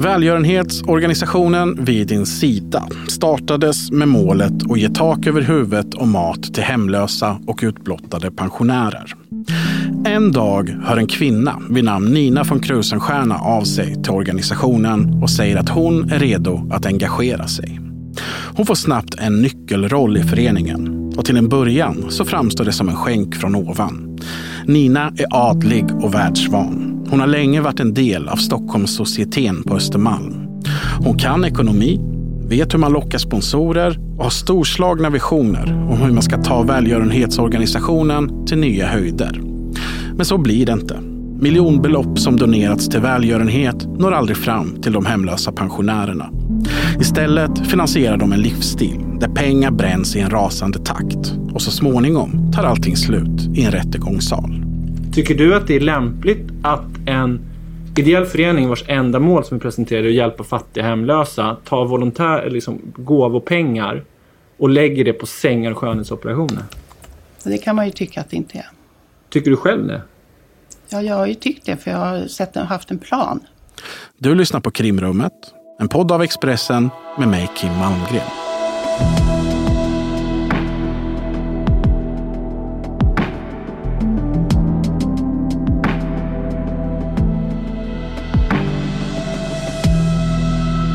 Välgörenhetsorganisationen Vid din sida startades med målet att ge tak över huvudet och mat till hemlösa och utblottade pensionärer. En dag hör en kvinna vid namn Nina von Krusenstjerna av sig till organisationen och säger att hon är redo att engagera sig. Hon får snabbt en nyckelroll i föreningen och till en början så framstår det som en skänk från ovan. Nina är adlig och världsvan. Hon har länge varit en del av Stockholmssocieteten på Östermalm. Hon kan ekonomi, vet hur man lockar sponsorer och har storslagna visioner om hur man ska ta välgörenhetsorganisationen till nya höjder. Men så blir det inte. Miljonbelopp som donerats till välgörenhet når aldrig fram till de hemlösa pensionärerna. Istället finansierar de en livsstil där pengar bränns i en rasande takt och så småningom tar allting slut i en rättegångssal. Tycker du att det är lämpligt att en ideell förening vars enda mål som vi presenterade är att hjälpa fattiga hemlösa tar volontär, liksom gåvopengar och lägger det på sängar och skönhetsoperationer? Det kan man ju tycka att det inte är. Tycker du själv det? Ja, jag har ju tyckt det för jag har sett, haft en plan. Du lyssnar på Krimrummet, en podd av Expressen med mig Kim Malmgren.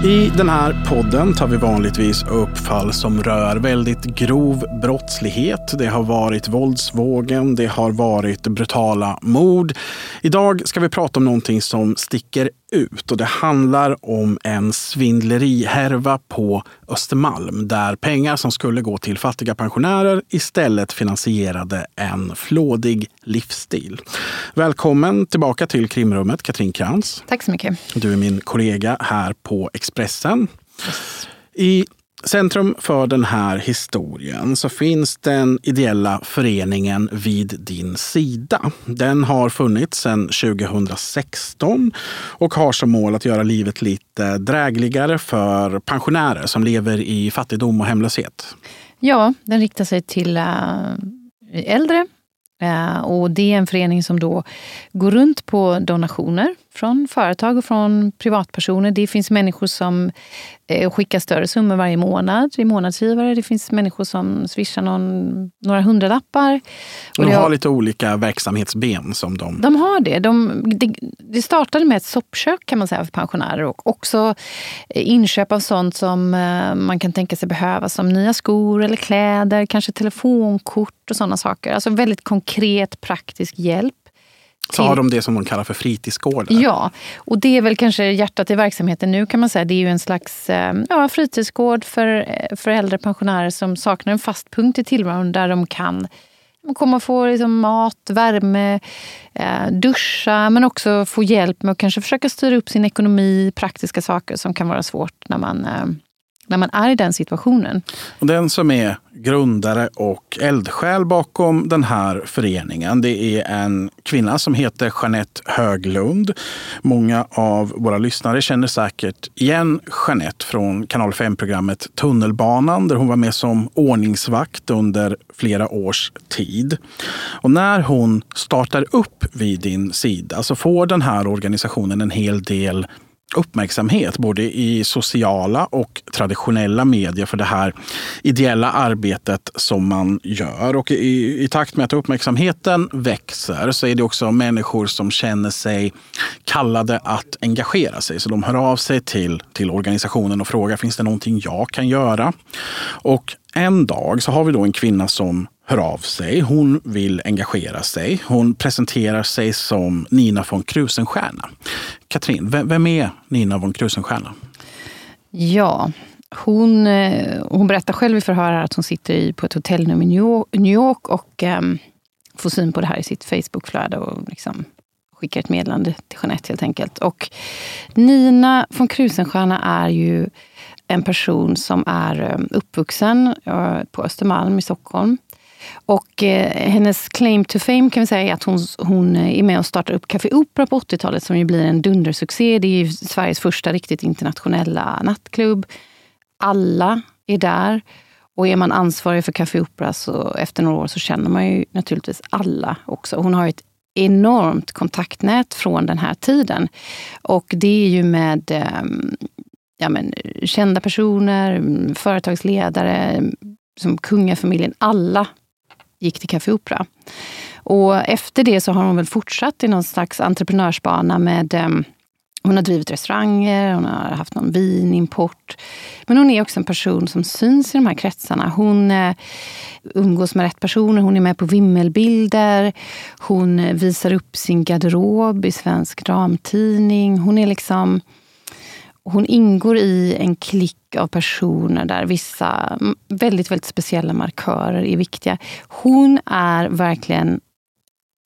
I den här podden tar vi vanligtvis upp fall som rör väldigt grov brottslighet. Det har varit våldsvågen, det har varit brutala mord. Idag ska vi prata om någonting som sticker ut och det handlar om en svindlerihärva på Östermalm där pengar som skulle gå till fattiga pensionärer istället finansierade en flådig livsstil. Välkommen tillbaka till krimrummet, Katrin Krantz. Tack så mycket. Du är min kollega här på Expressen. I centrum för den här historien så finns den ideella föreningen Vid din sida. Den har funnits sedan 2016 och har som mål att göra livet lite drägligare för pensionärer som lever i fattigdom och hemlöshet. Ja, den riktar sig till eh, äldre eh, och det är en förening som då går runt på donationer från företag och från privatpersoner. Det finns människor som eh, skickar större summor varje månad i månadsgivare. Det finns människor som swishar någon, några hundralappar. Och de har, lite olika verksamhetsben som de... De har det. De, det. Det startade med ett soppkök kan man säga för pensionärer och också inköp av sånt som eh, man kan tänka sig behöva som nya skor eller kläder, kanske telefonkort och sådana saker. Alltså väldigt konkret praktisk hjälp så har de det som de kallar för fritidsgårdar. Ja, och det är väl kanske hjärtat i verksamheten nu kan man säga. Det är ju en slags eh, ja, fritidsgård för, eh, för äldre pensionärer som saknar en fast punkt i tillvaron där de kan komma och få liksom mat, värme, eh, duscha men också få hjälp med att kanske försöka styra upp sin ekonomi, praktiska saker som kan vara svårt när man när man är i den situationen. Och den som är grundare och eldsjäl bakom den här föreningen, det är en kvinna som heter Jeanette Höglund. Många av våra lyssnare känner säkert igen Jeanette från kanal 5-programmet Tunnelbanan där hon var med som ordningsvakt under flera års tid. Och när hon startar upp vid din sida så får den här organisationen en hel del uppmärksamhet både i sociala och traditionella medier för det här ideella arbetet som man gör. Och i, i takt med att uppmärksamheten växer så är det också människor som känner sig kallade att engagera sig. Så de hör av sig till, till organisationen och frågar finns det någonting jag kan göra? Och en dag så har vi då en kvinna som hör av sig. Hon vill engagera sig. Hon presenterar sig som Nina von Krusenstjerna. Katrin, vem är Nina von Krusenstjerna? Ja, hon, eh, hon berättar själv i förhör att hon sitter på ett hotellrum i New York och um, får syn på det här i sitt Facebookflöde och liksom skickar ett meddelande till Jeanette helt enkelt. Och Nina von Krusenstjerna är ju en person som är ehm, uppvuxen eh, på Östermalm i Stockholm. Och eh, hennes claim to fame kan vi säga är att hon, hon eh, är med och startar upp Café Opera på 80-talet som ju blir en dundersuccé. Det är Sveriges första riktigt internationella nattklubb. Alla är där. Och är man ansvarig för Café Opera så efter några år så känner man ju naturligtvis alla också. Hon har ett enormt kontaktnät från den här tiden. Och det är ju med eh, ja, men, kända personer, mm, företagsledare, mm, som kungafamiljen. Alla gick till Café Opera. Och efter det så har hon väl fortsatt i någon slags entreprenörsbana med ehm, hon har drivit restauranger, hon har haft någon vinimport. Men hon är också en person som syns i de här kretsarna. Hon eh, umgås med rätt personer, hon är med på vimmelbilder. Hon eh, visar upp sin garderob i Svensk Damtidning. Hon är liksom... Hon ingår i en klick av personer där vissa väldigt, väldigt speciella markörer är viktiga. Hon är verkligen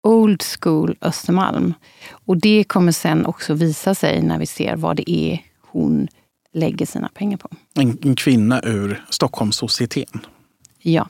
old school Östermalm. Och det kommer sen också visa sig när vi ser vad det är hon lägger sina pengar på. En, en kvinna ur Stockholmssocieteten. Ja.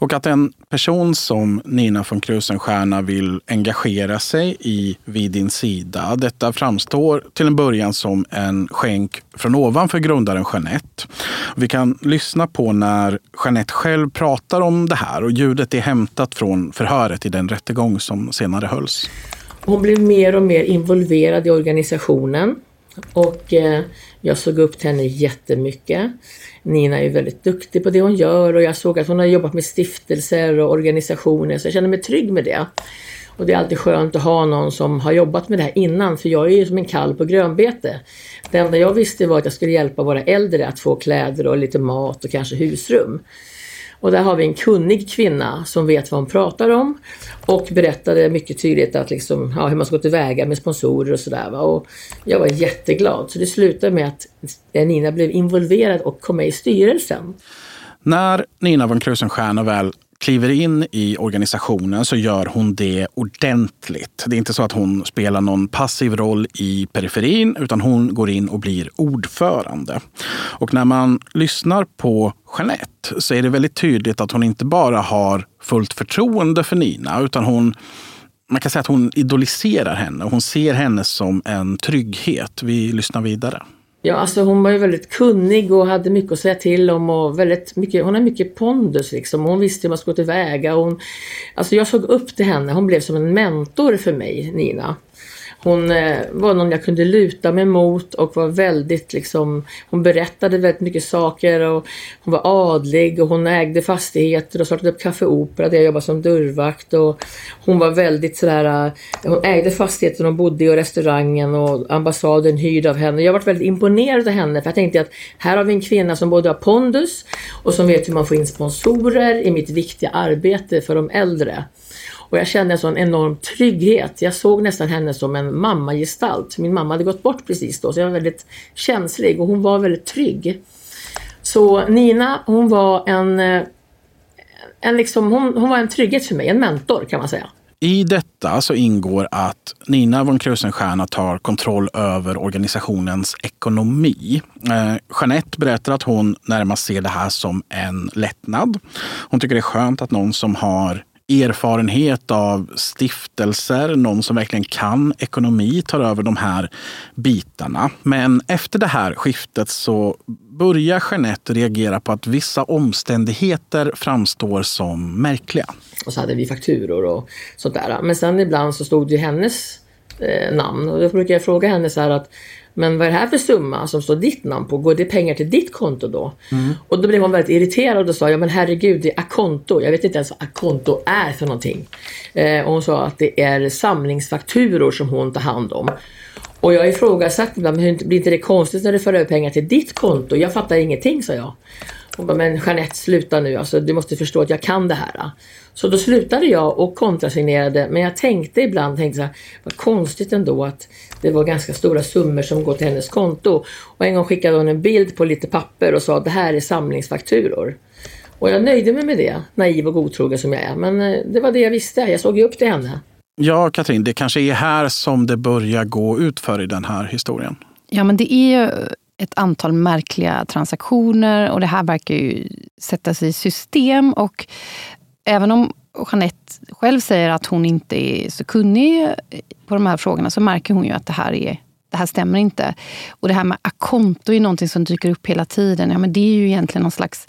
Och att en person som Nina von Krusenstjerna vill engagera sig i vid din sida. Detta framstår till en början som en skänk från ovanför grundaren Jeanette. Vi kan lyssna på när Jeanette själv pratar om det här och ljudet är hämtat från förhöret i den rättegång som senare hölls. Hon blev mer och mer involverad i organisationen och eh, jag såg upp till henne jättemycket. Nina är väldigt duktig på det hon gör och jag såg att hon har jobbat med stiftelser och organisationer så jag känner mig trygg med det. Och det är alltid skönt att ha någon som har jobbat med det här innan för jag är ju som en kalv på grönbete. Det enda jag visste var att jag skulle hjälpa våra äldre att få kläder och lite mat och kanske husrum. Och där har vi en kunnig kvinna som vet vad hon pratar om och berättade mycket tydligt att liksom, ja, hur man ska gå tillväga med sponsorer och sådär. Och jag var jätteglad. Så det slutade med att Nina blev involverad och kom med i styrelsen. När Nina von Krusenstjerna väl kliver in i organisationen så gör hon det ordentligt. Det är inte så att hon spelar någon passiv roll i periferin utan hon går in och blir ordförande. Och när man lyssnar på Jeanette så är det väldigt tydligt att hon inte bara har fullt förtroende för Nina utan hon man kan säga att hon idoliserar henne. Hon ser henne som en trygghet. Vi lyssnar vidare. Ja, alltså hon var ju väldigt kunnig och hade mycket att säga till om och väldigt mycket, hon har mycket pondus liksom. Hon visste hur man skulle gå tillväga. Hon, alltså jag såg upp till henne, hon blev som en mentor för mig, Nina. Hon eh, var någon jag kunde luta mig mot och var väldigt liksom, hon berättade väldigt mycket saker och hon var adlig och hon ägde fastigheter och startade upp Café Opera där jag jobbade som dörrvakt och hon var väldigt sådär, eh, hon ägde fastigheten hon bodde i och restaurangen och ambassaden hyrd av henne. Jag var väldigt imponerad av henne för jag tänkte att här har vi en kvinna som både har pondus och som vet hur man får in sponsorer i mitt viktiga arbete för de äldre. Och jag kände en sån enorm trygghet. Jag såg nästan henne som en mammagestalt. Min mamma hade gått bort precis då så jag var väldigt känslig och hon var väldigt trygg. Så Nina hon var en, eh, en liksom, hon, hon var en trygghet för mig, en mentor kan man säga. I detta så ingår att Nina von Krusenstjerna tar kontroll över organisationens ekonomi. Eh, Jeanette berättar att hon närmast ser det här som en lättnad. Hon tycker det är skönt att någon som har erfarenhet av stiftelser, någon som verkligen kan ekonomi tar över de här bitarna. Men efter det här skiftet så börjar Jeanette reagera på att vissa omständigheter framstår som märkliga. Och så hade vi fakturor och sånt där. Men sen ibland så stod det hennes eh, namn och då brukar jag fråga henne så här att men vad är det här för summa som står ditt namn på? Går det pengar till ditt konto då? Mm. Och då blev hon väldigt irriterad och sa, ja men herregud det är akonto. Jag vet inte ens vad akonto är för någonting. Eh, och hon sa att det är samlingsfakturor som hon tar hand om. Och jag ifrågasatte ibland, men blir inte det konstigt när du för över pengar till ditt konto? Jag fattar ingenting, sa jag. Hon bara, men Jeanette sluta nu, alltså, du måste förstå att jag kan det här. Så då slutade jag och kontrasignerade, men jag tänkte ibland, tänkte så här, vad konstigt ändå att det var ganska stora summor som går till hennes konto. Och en gång skickade hon en bild på lite papper och sa, det här är samlingsfakturor. Och jag nöjde mig med det, naiv och godtrogen som jag är. Men eh, det var det jag visste, jag såg ju upp till henne. Ja, Katrin, det kanske är här som det börjar gå ut för i den här historien. Ja, men det är ju ett antal märkliga transaktioner och det här verkar ju sätta sig i system. Och även om Jeanette själv säger att hon inte är så kunnig på de här frågorna så märker hon ju att det här är det här stämmer inte. Och det här med akonto är någonting som dyker upp hela tiden. Ja, men det är ju egentligen någon slags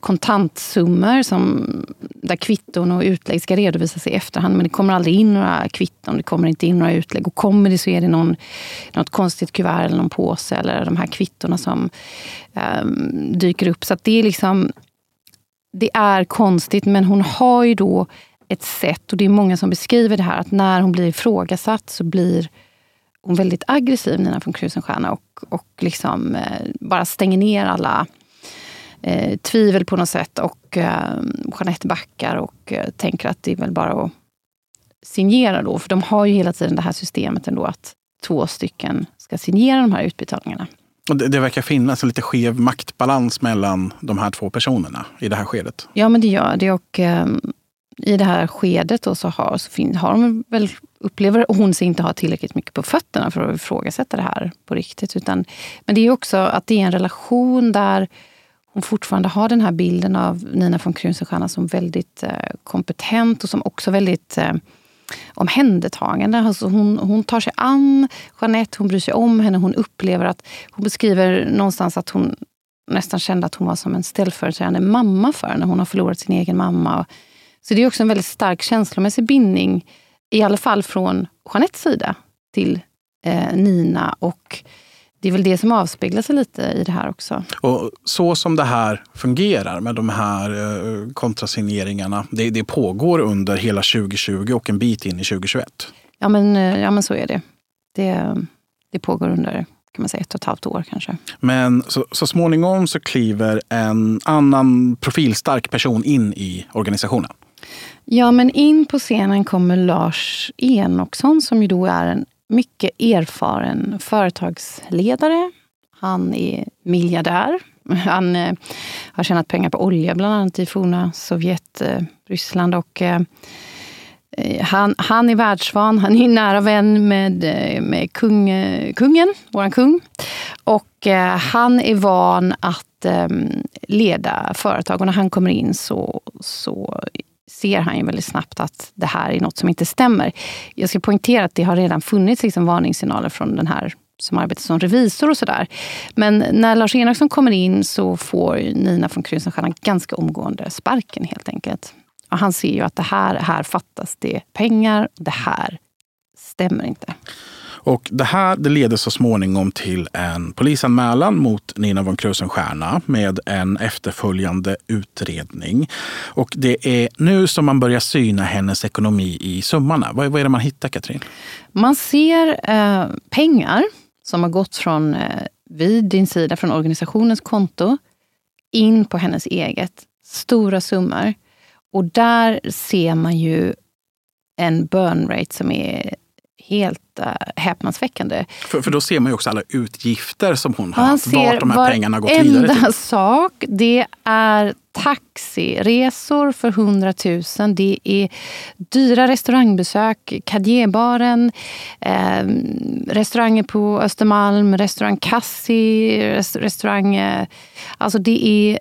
kontantsummor som, där kvitton och utlägg ska redovisas i efterhand. Men det kommer aldrig in några kvitton, det kommer inte in några utlägg. Och kommer det så är det någon, något konstigt kuvert eller någon påse eller de här kvittona som um, dyker upp. Så det är liksom det är konstigt, men hon har ju då ett sätt, och det är många som beskriver det här, att när hon blir ifrågasatt så blir hon väldigt aggressiv, Nina von Krusenstjerna, och, och liksom, eh, bara stänger ner alla eh, tvivel på något sätt. Och eh, Jeanette backar och eh, tänker att det är väl bara att signera då. För de har ju hela tiden det här systemet ändå att två stycken ska signera de här utbetalningarna. Och det, det verkar finnas en lite skev maktbalans mellan de här två personerna i det här skedet. Ja, men det gör det. Och, eh, i det här skedet då så har, så fin, har de väl, upplever hon sig inte ha tillräckligt mycket på fötterna för att ifrågasätta det här på riktigt. Utan, men det är också att det är en relation där hon fortfarande har den här bilden av Nina von Krusenstjerna som väldigt eh, kompetent och som också väldigt eh, omhändertagande. Alltså hon, hon tar sig an Jeanette, hon bryr sig om henne. Hon upplever att, hon beskriver någonstans att hon nästan kände att hon var som en ställföreträdande mamma för henne. Hon har förlorat sin egen mamma. Så det är också en väldigt stark känslomässig bindning, i alla fall från Jeanettes sida, till eh, Nina. Och det är väl det som avspeglar sig lite i det här också. Och så som det här fungerar med de här eh, kontrasigneringarna, det, det pågår under hela 2020 och en bit in i 2021. Ja men, eh, ja, men så är det. det. Det pågår under kan man säga, ett och ett halvt år kanske. Men så, så småningom så kliver en annan profilstark person in i organisationen. Ja, men in på scenen kommer Lars Enoksson som ju då är en mycket erfaren företagsledare. Han är miljardär. Han eh, har tjänat pengar på olja, bland annat i forna Sovjet, eh, Ryssland. Och, eh, eh han, han är världsvan. Han är nära vän med, eh, med kung, eh, kungen, vår kung. Och han är van att leda företag. Och när han kommer in så, så ser han ju väldigt snabbt att det här är något som inte stämmer. Jag ska poängtera att det har redan funnits liksom varningssignaler från den här som arbetar som revisor och sådär. Men när Lars Enoksson kommer in så får Nina från Krusenstjerna ganska omgående sparken helt enkelt. Och han ser ju att det här, här fattas det pengar, det här stämmer inte. Och det här det leder så småningom till en polisanmälan mot Nina von Krusenstjerna med en efterföljande utredning. Och det är nu som man börjar syna hennes ekonomi i summarna. Vad, vad är det man hittar, Katrin? Man ser eh, pengar som har gått från eh, vid din sida, från organisationens konto, in på hennes eget. Stora summor. Och där ser man ju en burn rate som är helt äh, häpnadsväckande. För, för då ser man ju också alla utgifter som hon har haft, vart de här pengarna har gått vidare till. sak, det är taxiresor för 100 000. Det är dyra restaurangbesök, Cadierbaren, eh, restauranger på Östermalm, restaurang Cassi, restaurang... Eh, alltså det är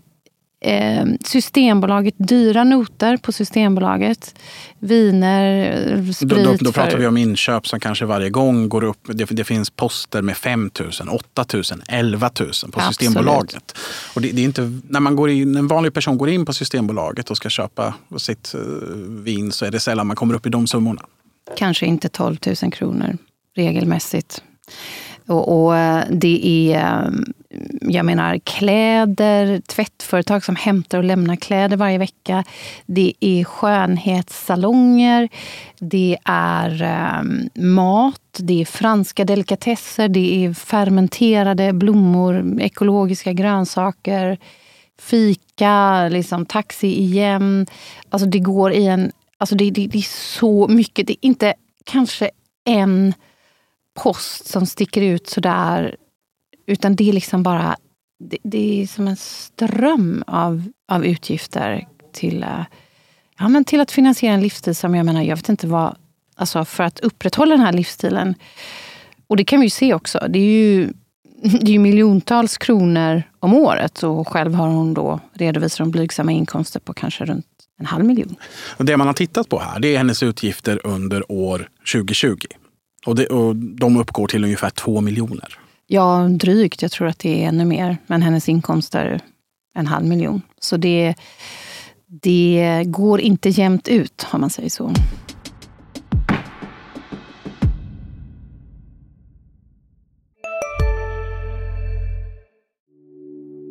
eh, Systembolaget, dyra noter på Systembolaget. Viner, sprit. Då, då, då pratar för... vi om inköp som kanske varje gång går upp. Det, det finns poster med 5 000, 8 000, 11 000 på Absolut. Systembolaget. Och det, det, är inte, när man går in, en vanlig person går in på Systembolaget och ska köpa sitt uh, vin så är det sällan man kommer upp i de summorna. Kanske inte 12 000 kronor regelmässigt. Och, och eh, det är, eh, jag menar, kläder, tvättföretag som hämtar och lämnar kläder varje vecka. Det är skönhetssalonger, det är um, mat, det är franska delikatesser, det är fermenterade blommor, ekologiska grönsaker, fika, liksom, taxi igen. Alltså det går i en... Alltså det, det, det är så mycket. Det är inte kanske en post som sticker ut sådär. Utan det är liksom bara... Det, det är som en ström av, av utgifter till, eh, ja, men till att finansiera en livsstil som jag menar, jag vet inte vad... Alltså för att upprätthålla den här livsstilen. Och det kan vi ju se också. Det är ju, det är ju miljontals kronor om året. Och själv har hon då redovisat de blygsamma inkomster på kanske runt en halv miljon. Det man har tittat på här det är hennes utgifter under år 2020. Och, det, och de uppgår till ungefär två miljoner. Ja, drygt. Jag tror att det är ännu mer. Men hennes inkomster en halv miljon. Så det, det går inte jämnt ut, om man säger så.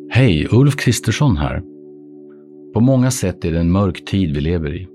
Hej, Ulf Kristersson här. På många sätt är det en mörk tid vi lever i.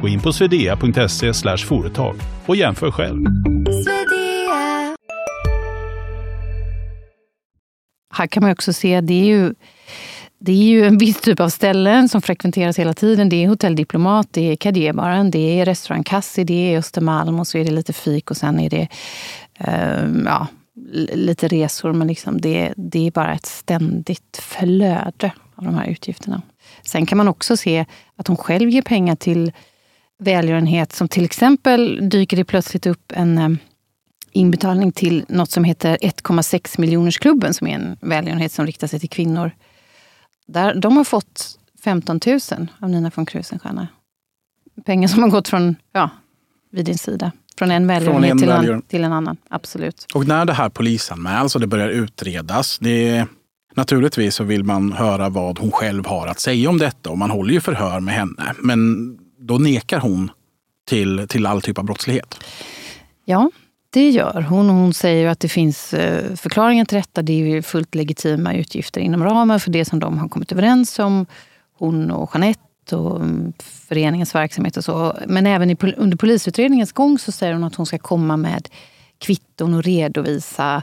Gå in på swedea.se företag och jämför själv. Här kan man också se, det är ju det är ju en viss typ av ställen som frekventeras hela tiden. Det är Hotell Diplomat, det är Cadierbaren, det är restaurang Cassi, det är Östermalm och så är det lite fik och sen är det uh, ja, lite resor. Men liksom det, det är bara ett ständigt flöde av de här utgifterna. Sen kan man också se att hon själv ger pengar till välgörenhet. Som till exempel dyker det plötsligt upp en eh, inbetalning till något som heter 1,6 miljonersklubben som är en välgörenhet som riktar sig till kvinnor. Där, de har fått 15 000 av Nina von Krusenstjerna. Pengar som har gått från, ja, vid din sida. Från en välgörenhet till, en, till en annan. Absolut. Och när det här polisanmäls och det börjar utredas. Det Naturligtvis så vill man höra vad hon själv har att säga om detta och man håller ju förhör med henne. Men då nekar hon till, till all typ av brottslighet. Ja, det gör hon. Hon säger att det finns eh, förklaringar till detta. Det är fullt legitima utgifter inom ramen för det som de har kommit överens om. Hon och Jeanette och mm, föreningens verksamhet och så. Men även under polisutredningens gång så säger hon att hon ska komma med kvitton och redovisa.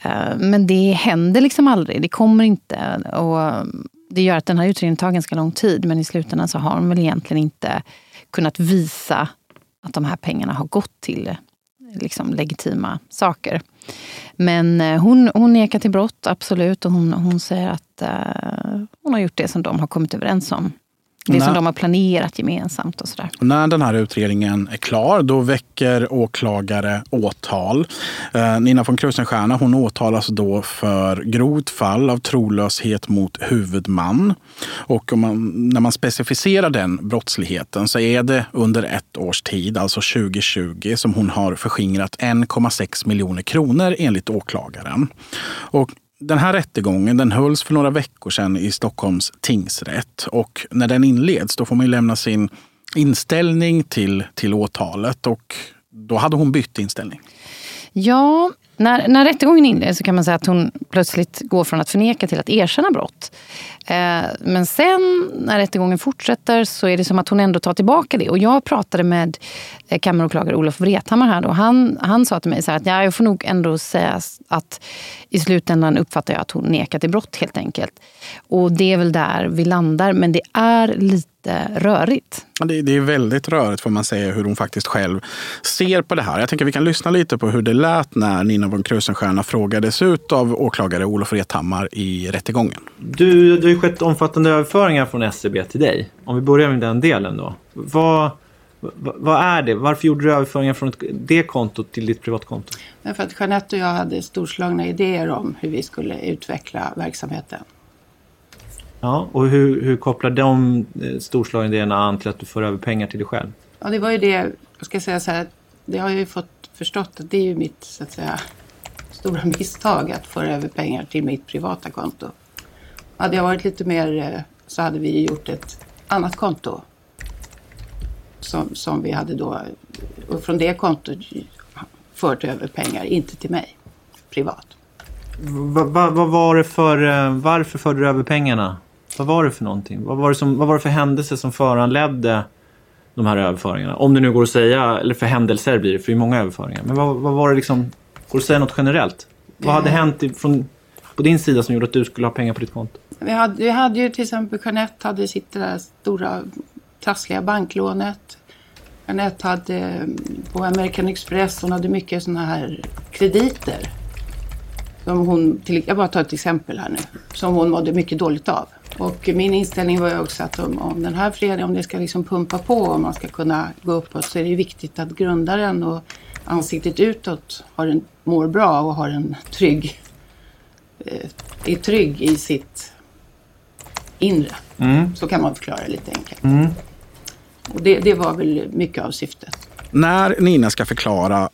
Eh, men det händer liksom aldrig. Det kommer inte. Och mm, det gör att den här utredningen tar ganska lång tid. Men i slutändan så har hon väl egentligen inte kunnat visa att de här pengarna har gått till liksom, legitima saker. Men eh, hon, hon nekar till brott, absolut. Och hon, hon säger att uh, hon har gjort det som de har kommit överens om. Det när, som de har planerat gemensamt och sådär. När den här utredningen är klar, då väcker åklagare åtal. Eh, Nina von Krusenstjerna hon åtalas då för grovt fall av trolöshet mot huvudman. Och man, när man specificerar den brottsligheten så är det under ett års tid, alltså 2020, som hon har förskingrat 1,6 miljoner kronor enligt åklagaren. Och den här rättegången den hölls för några veckor sedan i Stockholms tingsrätt. Och när den inleds då får man lämna sin inställning till, till åtalet. Och då hade hon bytt inställning. Ja, när, när rättegången inleds så kan man säga att hon plötsligt går från att förneka till att erkänna brott. Eh, men sen när rättegången fortsätter så är det som att hon ändå tar tillbaka det. Och jag pratade med eh, kammaråklagare Olof Vrethammar här. Då. Han, han sa till mig så här att ja, jag får nog ändå säga att i slutändan uppfattar jag att hon nekar till brott helt enkelt. Och det är väl där vi landar. Men det är lite rörigt. Det, det är väldigt rörigt får man säga hur hon faktiskt själv ser på det här. Jag tänker vi kan lyssna lite på hur det lät när Nina von Krusenstjerna frågades ut av åklagare Olof Wrethammar i rättegången. Du, det har ju skett omfattande överföringar från SCB till dig. Om vi börjar med den delen då. Vad, vad är det? Varför gjorde du överföringar från det kontot till ditt privatkonto? För att Jeanette och jag hade storslagna idéer om hur vi skulle utveckla verksamheten. Ja, och hur, hur kopplar de eh, storslagen idéerna an till att du får över pengar till dig själv? Ja, det var ju det, jag ska säga så här, det har jag ju fått förstått att det är ju mitt, så att säga, stora misstag att föra över pengar till mitt privata konto. Hade jag varit lite mer eh, så hade vi gjort ett annat konto. Som, som vi hade då, och från det kontot fört över pengar, inte till mig, privat. Va, va, vad var det för, eh, varför förde du över pengarna? Vad var det för någonting? Vad var det, som, vad var det för händelse som föranledde de här överföringarna? Om det nu går att säga, eller för händelser blir det, för det är många överföringar. Men vad, vad var det liksom, går det att säga något generellt? Vad hade hänt i, från, på din sida som gjorde att du skulle ha pengar på ditt konto? Vi hade, vi hade ju till exempel Jeanette hade sitt där stora trassliga banklånet. Jeanette hade mm, på American Express, hon hade mycket sådana här krediter. Som hon, till, jag bara tar ett exempel här nu. Som hon mådde mycket dåligt av. Och min inställning var ju också att om, om den här föreningen, om det ska liksom pumpa på och man ska kunna gå uppåt så är det viktigt att grundaren och ansiktet utåt har en, mår bra och har en trygg, eh, är trygg i sitt inre. Så kan man förklara det lite enkelt. Och det, det var väl mycket av syftet. När Nina ska förklara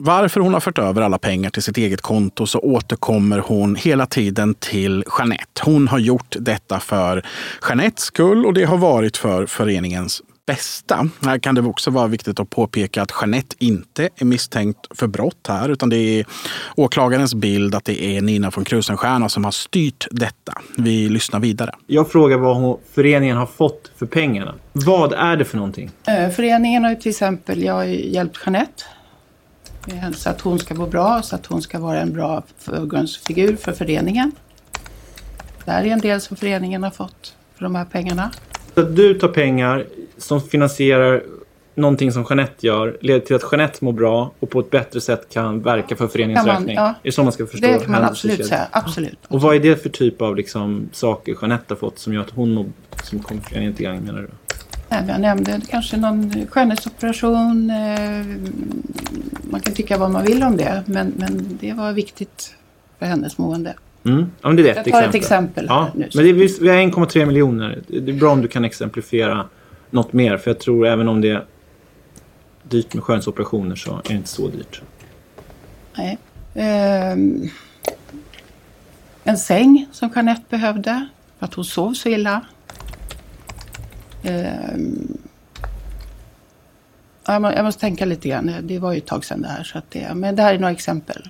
varför hon har fört över alla pengar till sitt eget konto så återkommer hon hela tiden till Jeanette. Hon har gjort detta för Jeanettes skull och det har varit för föreningens bästa. Här kan det också vara viktigt att påpeka att Jeanette inte är misstänkt för brott här, utan det är åklagarens bild att det är Nina von Krusenstjerna som har styrt detta. Vi lyssnar vidare. Jag frågar vad hon, föreningen har fått för pengarna. Vad är det för någonting? Eh, Föreningen har ju till exempel, jag har hjälpt Jeanette. Eh, Så att hon ska må bra, så att hon ska vara en bra förgrundsfigur för föreningen. Det här är en del som föreningen har fått för de här pengarna. Så att du tar pengar som finansierar någonting som Jeanette gör, leder till att Jeanette mår bra och på ett bättre sätt kan verka för föreningens man- räkning. ja. Är det så man ska förstå Det kan man absolut säga. Absolut. Och vad är det för typ av liksom, saker Jeanette har fått som gör att hon mår, som kommer föreningen till gagn menar du? Nej, Jag nämnde kanske någon skönhetsoperation. eh, Man kan tycka vad man vill om det, men, men det var viktigt för hennes mående. Mm. Ja, det är ett Jag tar exempel. ett exempel Ja, nu. men det är, vi vi har 1,3 miljoner. Det är bra om du kan exemplifiera något mer. För jag tror även om det är dyrt med skönhetsoperationer så är det inte så dyrt. Nej. Ehm, en säng som Jeanette behövde för att hon sov så illa. Ehm, jag må- jag måste tänka lite grann. Det var ju ett tag sedan det här. Så att det, men det här är några exempel.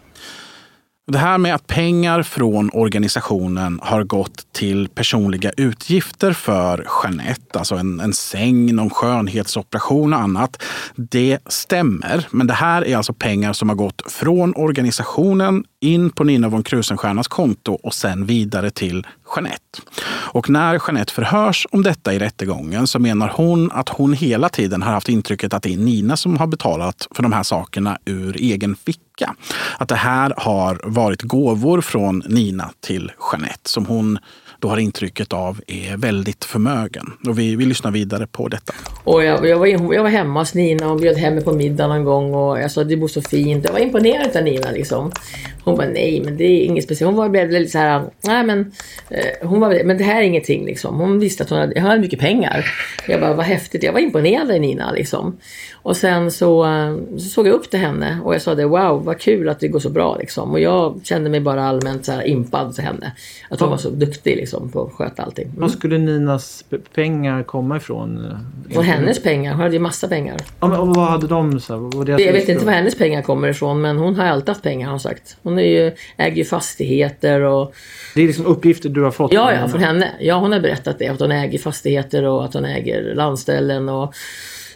Det här med att pengar från organisationen har gått till personliga utgifter för Jeanette, alltså en, en säng, någon skönhetsoperation och annat. Det stämmer, men det här är alltså pengar som har gått från organisationen in på Nina von Krusenstjernas konto och sen vidare till Jeanette. Och när Jeanette förhörs om detta i rättegången så menar hon att hon hela tiden har haft intrycket att det är Nina som har betalat för de här sakerna ur egen ficka. Att det här har varit gåvor från Nina till Jeanette som hon då har intrycket av är väldigt förmögen. Och vi, vi lyssnar vidare på detta. Och jag, jag, var, jag var hemma hos Nina och bjöd hem mig på middag någon gång och jag sa det bor så fint. Jag var imponerad av Nina liksom. Hon bara nej men det är inget speciellt. Hon var lite så här, nej men eh, hon var, men det här är ingenting liksom. Hon visste att hon hade, hon hade mycket pengar. Jag bara vad häftigt. Jag var imponerad av Nina liksom. Och sen så, eh, så såg jag upp till henne och jag sa det wow vad kul att det går så bra liksom. Och jag kände mig bara allmänt så här impad till henne. Att hon var så duktig liksom på att sköta allting. Var skulle Ninas pengar komma ifrån? Från hennes pengar. Hon hade ju massa pengar. Ja, men, och vad hade de? Så här, deras Jag vet inte var hennes pengar kommer ifrån men hon har alltid haft pengar har hon sagt. Hon är ju, äger ju fastigheter och... Det är liksom uppgifter du har fått? Ja, från ja, från henne. Ja, hon har berättat det. Att hon äger fastigheter och att hon äger landställen och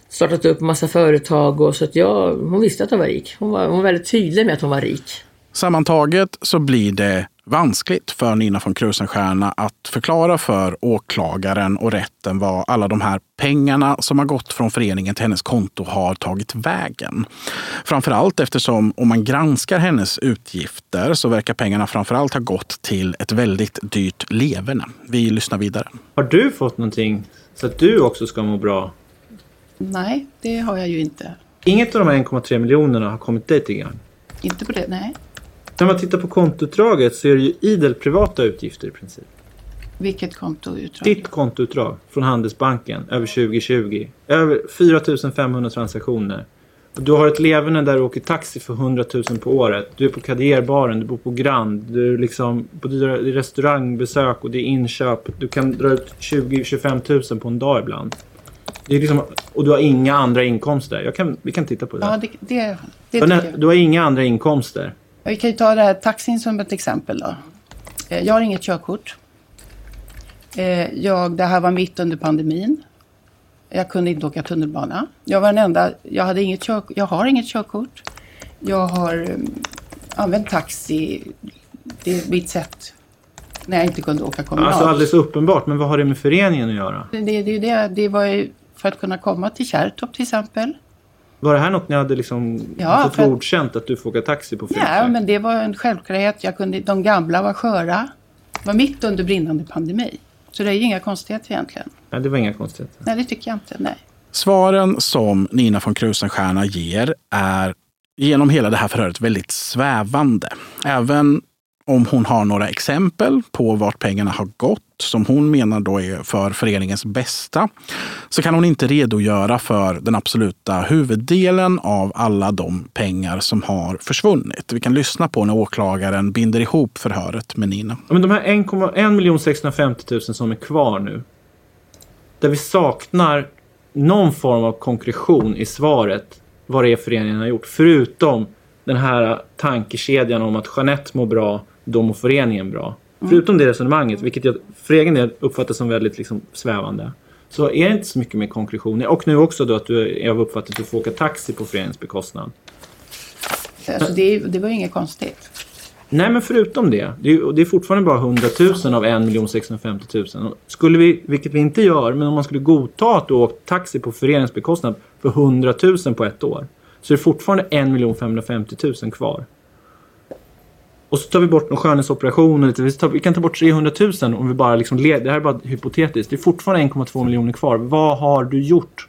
startat upp massa företag. Och så att jag, hon visste att hon var rik. Hon var, hon var väldigt tydlig med att hon var rik. Sammantaget så blir det vanskligt för Nina von Krusenstjerna att förklara för åklagaren och rätten vad alla de här pengarna som har gått från föreningen till hennes konto har tagit vägen. Framförallt eftersom om man granskar hennes utgifter så verkar pengarna framförallt ha gått till ett väldigt dyrt leverne. Vi lyssnar vidare. Har du fått någonting så att du också ska må bra? Nej, det har jag ju inte. Inget av de här 1,3 miljonerna har kommit dig till gagn? Inte på det, nej. När man tittar på kontoutdraget så är det ju idel privata utgifter i princip. Vilket kontoutdrag? Ditt kontoutdrag från Handelsbanken över 2020. Över 4 500 transaktioner. Du har ett leverne där du åker taxi för 100 000 på året. Du är på Kadierbaren, du bor på Grand. Du är liksom på restaurangbesök och det är inköp. Du kan dra ut 20-25 000 på en dag ibland. Det är liksom, och du har inga andra inkomster. Kan, vi kan titta på det. Ja, det, det, det jag. du har inga andra inkomster. Vi kan ju ta det här taxin som ett exempel då. Eh, Jag har inget körkort. Eh, Jag, det här var mitt under pandemin. Jag kunde inte åka tunnelbana. Jag var den enda, jag, hade inget kör, jag har inget körkort. Jag har um, använt taxi. Det är mitt sätt när jag inte kunde åka kommunalt. Alltså alldeles uppenbart. Men vad har det med föreningen att göra? det, det, det, det, det var ju för att kunna komma till Kärrtorp till exempel. Var det här något ni hade liksom Ja, fått för att- godkänt att du får åka taxi på Ja, fredag? men det var en självklarhet. Jag kunde, de gamla var sköra. Det var mitt under brinnande pandemi. Så det är ju inga konstigheter egentligen. Nej, det var inga konstigheter. Nej, det tycker jag inte. Nej. Svaren som Nina von Krusenstjerna ger är genom hela det här förhöret väldigt svävande. Även om hon har några exempel på vart pengarna har gått, som hon menar då är för föreningens bästa, så kan hon inte redogöra för den absoluta huvuddelen av alla de pengar som har försvunnit. Vi kan lyssna på när åklagaren binder ihop förhöret med Nina. Ja, men de här 1 650 000 som är kvar nu. Där vi saknar någon form av konkretion i svaret vad det är föreningen har gjort. Förutom den här tankekedjan om att Jeanette mår bra, då mår föreningen bra. Förutom det resonemanget, vilket jag för egen del uppfattar som väldigt liksom, svävande. Så är det inte så mycket mer konkretion. Och nu också då att du, jag har uppfattat att du får åka taxi på föreningens bekostnad. Alltså, det, det var inget konstigt. Nej, men förutom det. Det är, det är fortfarande bara 100 000 av 1 650 000. Och Skulle vi, vilket vi inte gör, men om man skulle godta att du åkt taxi på föreningens bekostnad för 100 000 på ett år. Så är det fortfarande 1 550 000 kvar. Och så tar vi bort någon skönhetsoperationer. lite. Vi, tar, vi kan ta bort 300 000 om vi bara liksom... le- Det här är bara hypotetiskt. Det är fortfarande 1,2 miljoner kvar. Vad har du gjort?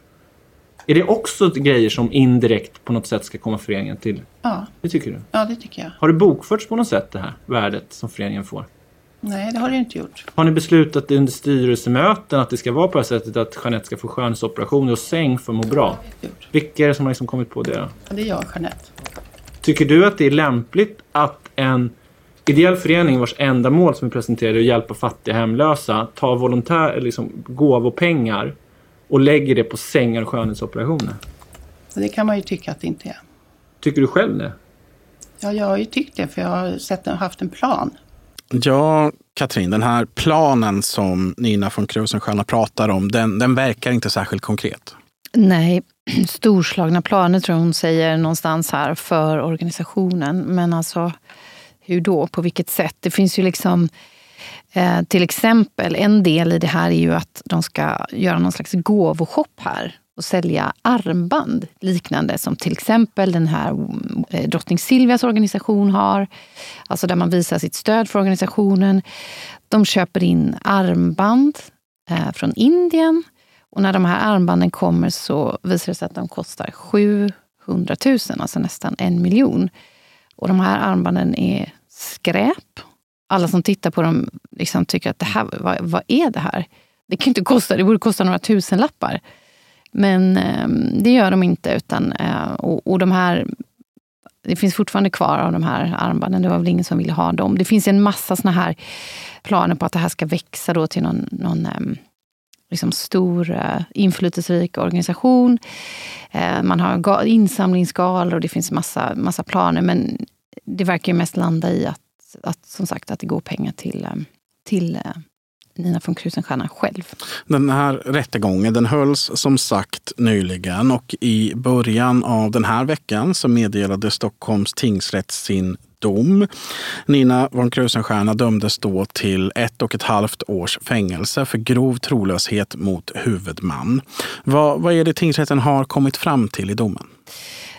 Är det också grejer som indirekt på något sätt ska komma föreningen till? Ja, Det tycker du? ja, det tycker jag. Har det bokförts på något sätt det här värdet som föreningen får? Nej, det har det inte gjort. Har ni beslutat under styrelsemöten att det ska vara på det här sättet att Jeanette ska få skönhetsoperationer och säng för att må bra? Vilka är det som har liksom kommit på det då? Ja, det är jag, Jeanette. Tycker du att det är lämpligt att en ideell förening vars enda mål som vi presenterade är att hjälpa fattiga hemlösa tar volontär, liksom gåvopengar och lägger det på sängar och skönhetsoperationer? Det kan man ju tycka att det inte är. Tycker du själv det? Ja, jag har ju tyckt det för jag har sett, haft en plan. Ja, Katrin, den här planen som Nina von Krusenstjerna pratar om, den, den verkar inte särskilt konkret. Nej, storslagna planer tror jag hon säger någonstans här för organisationen. Men alltså, hur då? På vilket sätt? Det finns ju liksom eh, till exempel, en del i det här är ju att de ska göra någon slags gåvoshop här och sälja armband liknande som till exempel den här eh, drottning Silvias organisation har. Alltså där man visar sitt stöd för organisationen. De köper in armband eh, från Indien och när de här armbanden kommer så visar det sig att de kostar 700 000, alltså nästan en miljon. Och de här armbanden är skräp. Alla som tittar på dem liksom tycker att det här, vad, vad är det här? Det kan inte kosta, det borde kosta några tusenlappar. Men eh, det gör de inte. Utan, eh, och, och de här, det finns fortfarande kvar av de här armbanden. Det var väl ingen som ville ha dem. Det finns en massa såna här planer på att det här ska växa då till någon, någon eh, liksom stor eh, inflytelserik organisation. Eh, man har insamlingsgalor och det finns massa, massa planer. Men det verkar ju mest landa i att, att, som sagt, att det går pengar till, eh, till eh, Nina von Krusenstjerna själv. Den här rättegången den hölls som sagt nyligen och i början av den här veckan så meddelade Stockholms tingsrätt sin dom. Nina von Krusenstjerna dömdes då till ett och ett halvt års fängelse för grov trolöshet mot huvudman. Vad, vad är det tingsrätten har kommit fram till i domen?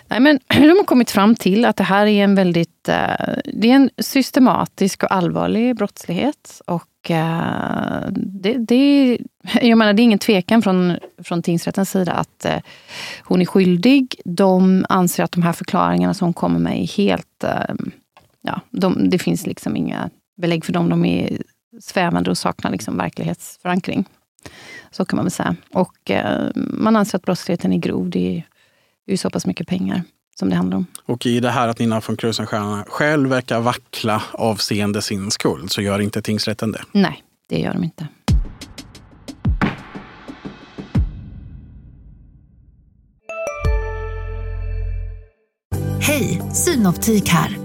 Nej, men de har kommit fram till att det här är en väldigt eh, det är en systematisk och allvarlig brottslighet. Och eh, det, det, jag menar, det är ingen tvekan från, från tingsrättens sida att eh, hon är skyldig. De anser att de här förklaringarna som hon kommer med är helt... Ja, de, det finns liksom inga belägg för dem. De är svävande och saknar liksom verklighetsförankring. Så kan man väl säga. Och man anser att brottsligheten är grov. Det är ju så pass mycket pengar som det handlar om. Och i det här att Nina von Krusenstjerna själv verkar vackla avseende sin skuld så gör inte tingsrätten det? Nej, det gör de inte. Hej, Synoptik här.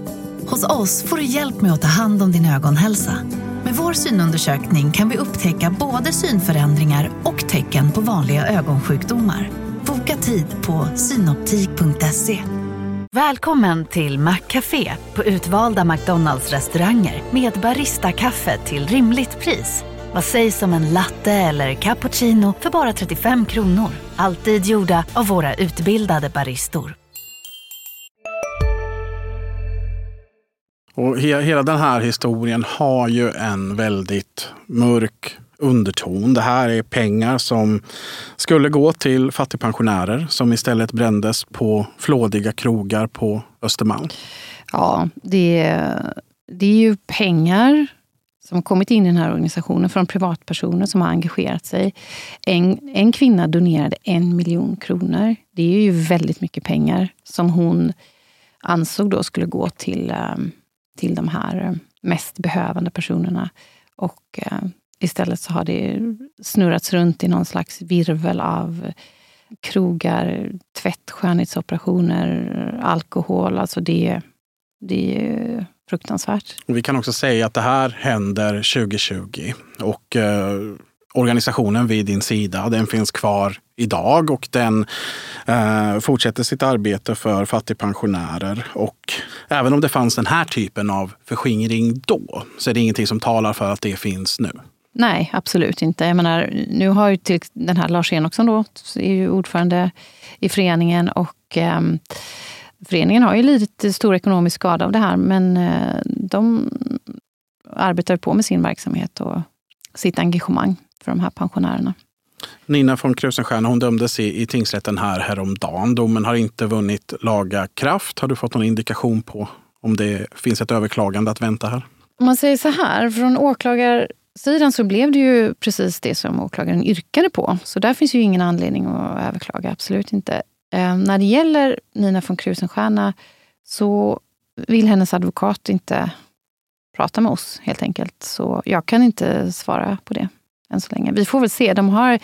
Hos oss får du hjälp med att ta hand om din ögonhälsa. Med vår synundersökning kan vi upptäcka både synförändringar och tecken på vanliga ögonsjukdomar. Tid på synoptik.se. Välkommen till Maccafé på utvalda McDonalds restauranger med Baristakaffe till rimligt pris. Vad sägs om en latte eller cappuccino för bara 35 kronor? Alltid gjorda av våra utbildade baristor. Och he hela den här historien har ju en väldigt mörk underton. Det här är pengar som skulle gå till fattigpensionärer som istället brändes på flådiga krogar på Östermalm. Ja, det, det är ju pengar som har kommit in i den här organisationen från privatpersoner som har engagerat sig. En, en kvinna donerade en miljon kronor. Det är ju väldigt mycket pengar som hon ansåg då skulle gå till eh, till de här mest behövande personerna. Och eh, istället så har det snurrats runt i någon slags virvel av krogar, tvätt, skönhetsoperationer, alkohol. Alltså det, det är fruktansvärt. Vi kan också säga att det här händer 2020. Och eh, organisationen vid din sida, den finns kvar idag och den eh, fortsätter sitt arbete för fattigpensionärer. Och även om det fanns den här typen av förskingring då så är det ingenting som talar för att det finns nu. Nej, absolut inte. Jag menar, nu har ju till den här Lars Enoksson då, är ju ordförande i föreningen och eh, föreningen har ju lidit stor ekonomisk skada av det här men eh, de arbetar på med sin verksamhet och sitt engagemang för de här pensionärerna. Nina von Krusenstjerna hon dömdes i, i tingsrätten här häromdagen. Domen har inte vunnit laga kraft. Har du fått någon indikation på om det finns ett överklagande att vänta här? Om man säger så här, från sidan så blev det ju precis det som åklagaren yrkade på. Så där finns ju ingen anledning att överklaga, absolut inte. Eh, när det gäller Nina von Krusenstjerna så vill hennes advokat inte prata med oss helt enkelt. Så jag kan inte svara på det än så länge. Vi får väl se. De har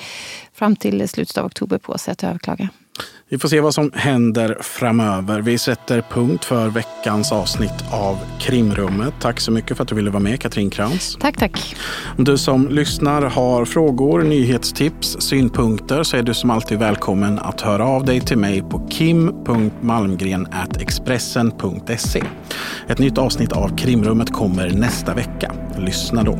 fram till slutet av oktober på sig att överklaga. Vi får se vad som händer framöver. Vi sätter punkt för veckans avsnitt av Krimrummet. Tack så mycket för att du ville vara med, Katrin Krantz. Tack, tack. Om du som lyssnar har frågor, nyhetstips, synpunkter så är du som alltid välkommen att höra av dig till mig på kim.malmgren.expressen.se. Ett nytt avsnitt av Krimrummet kommer nästa vecka. Lyssna då.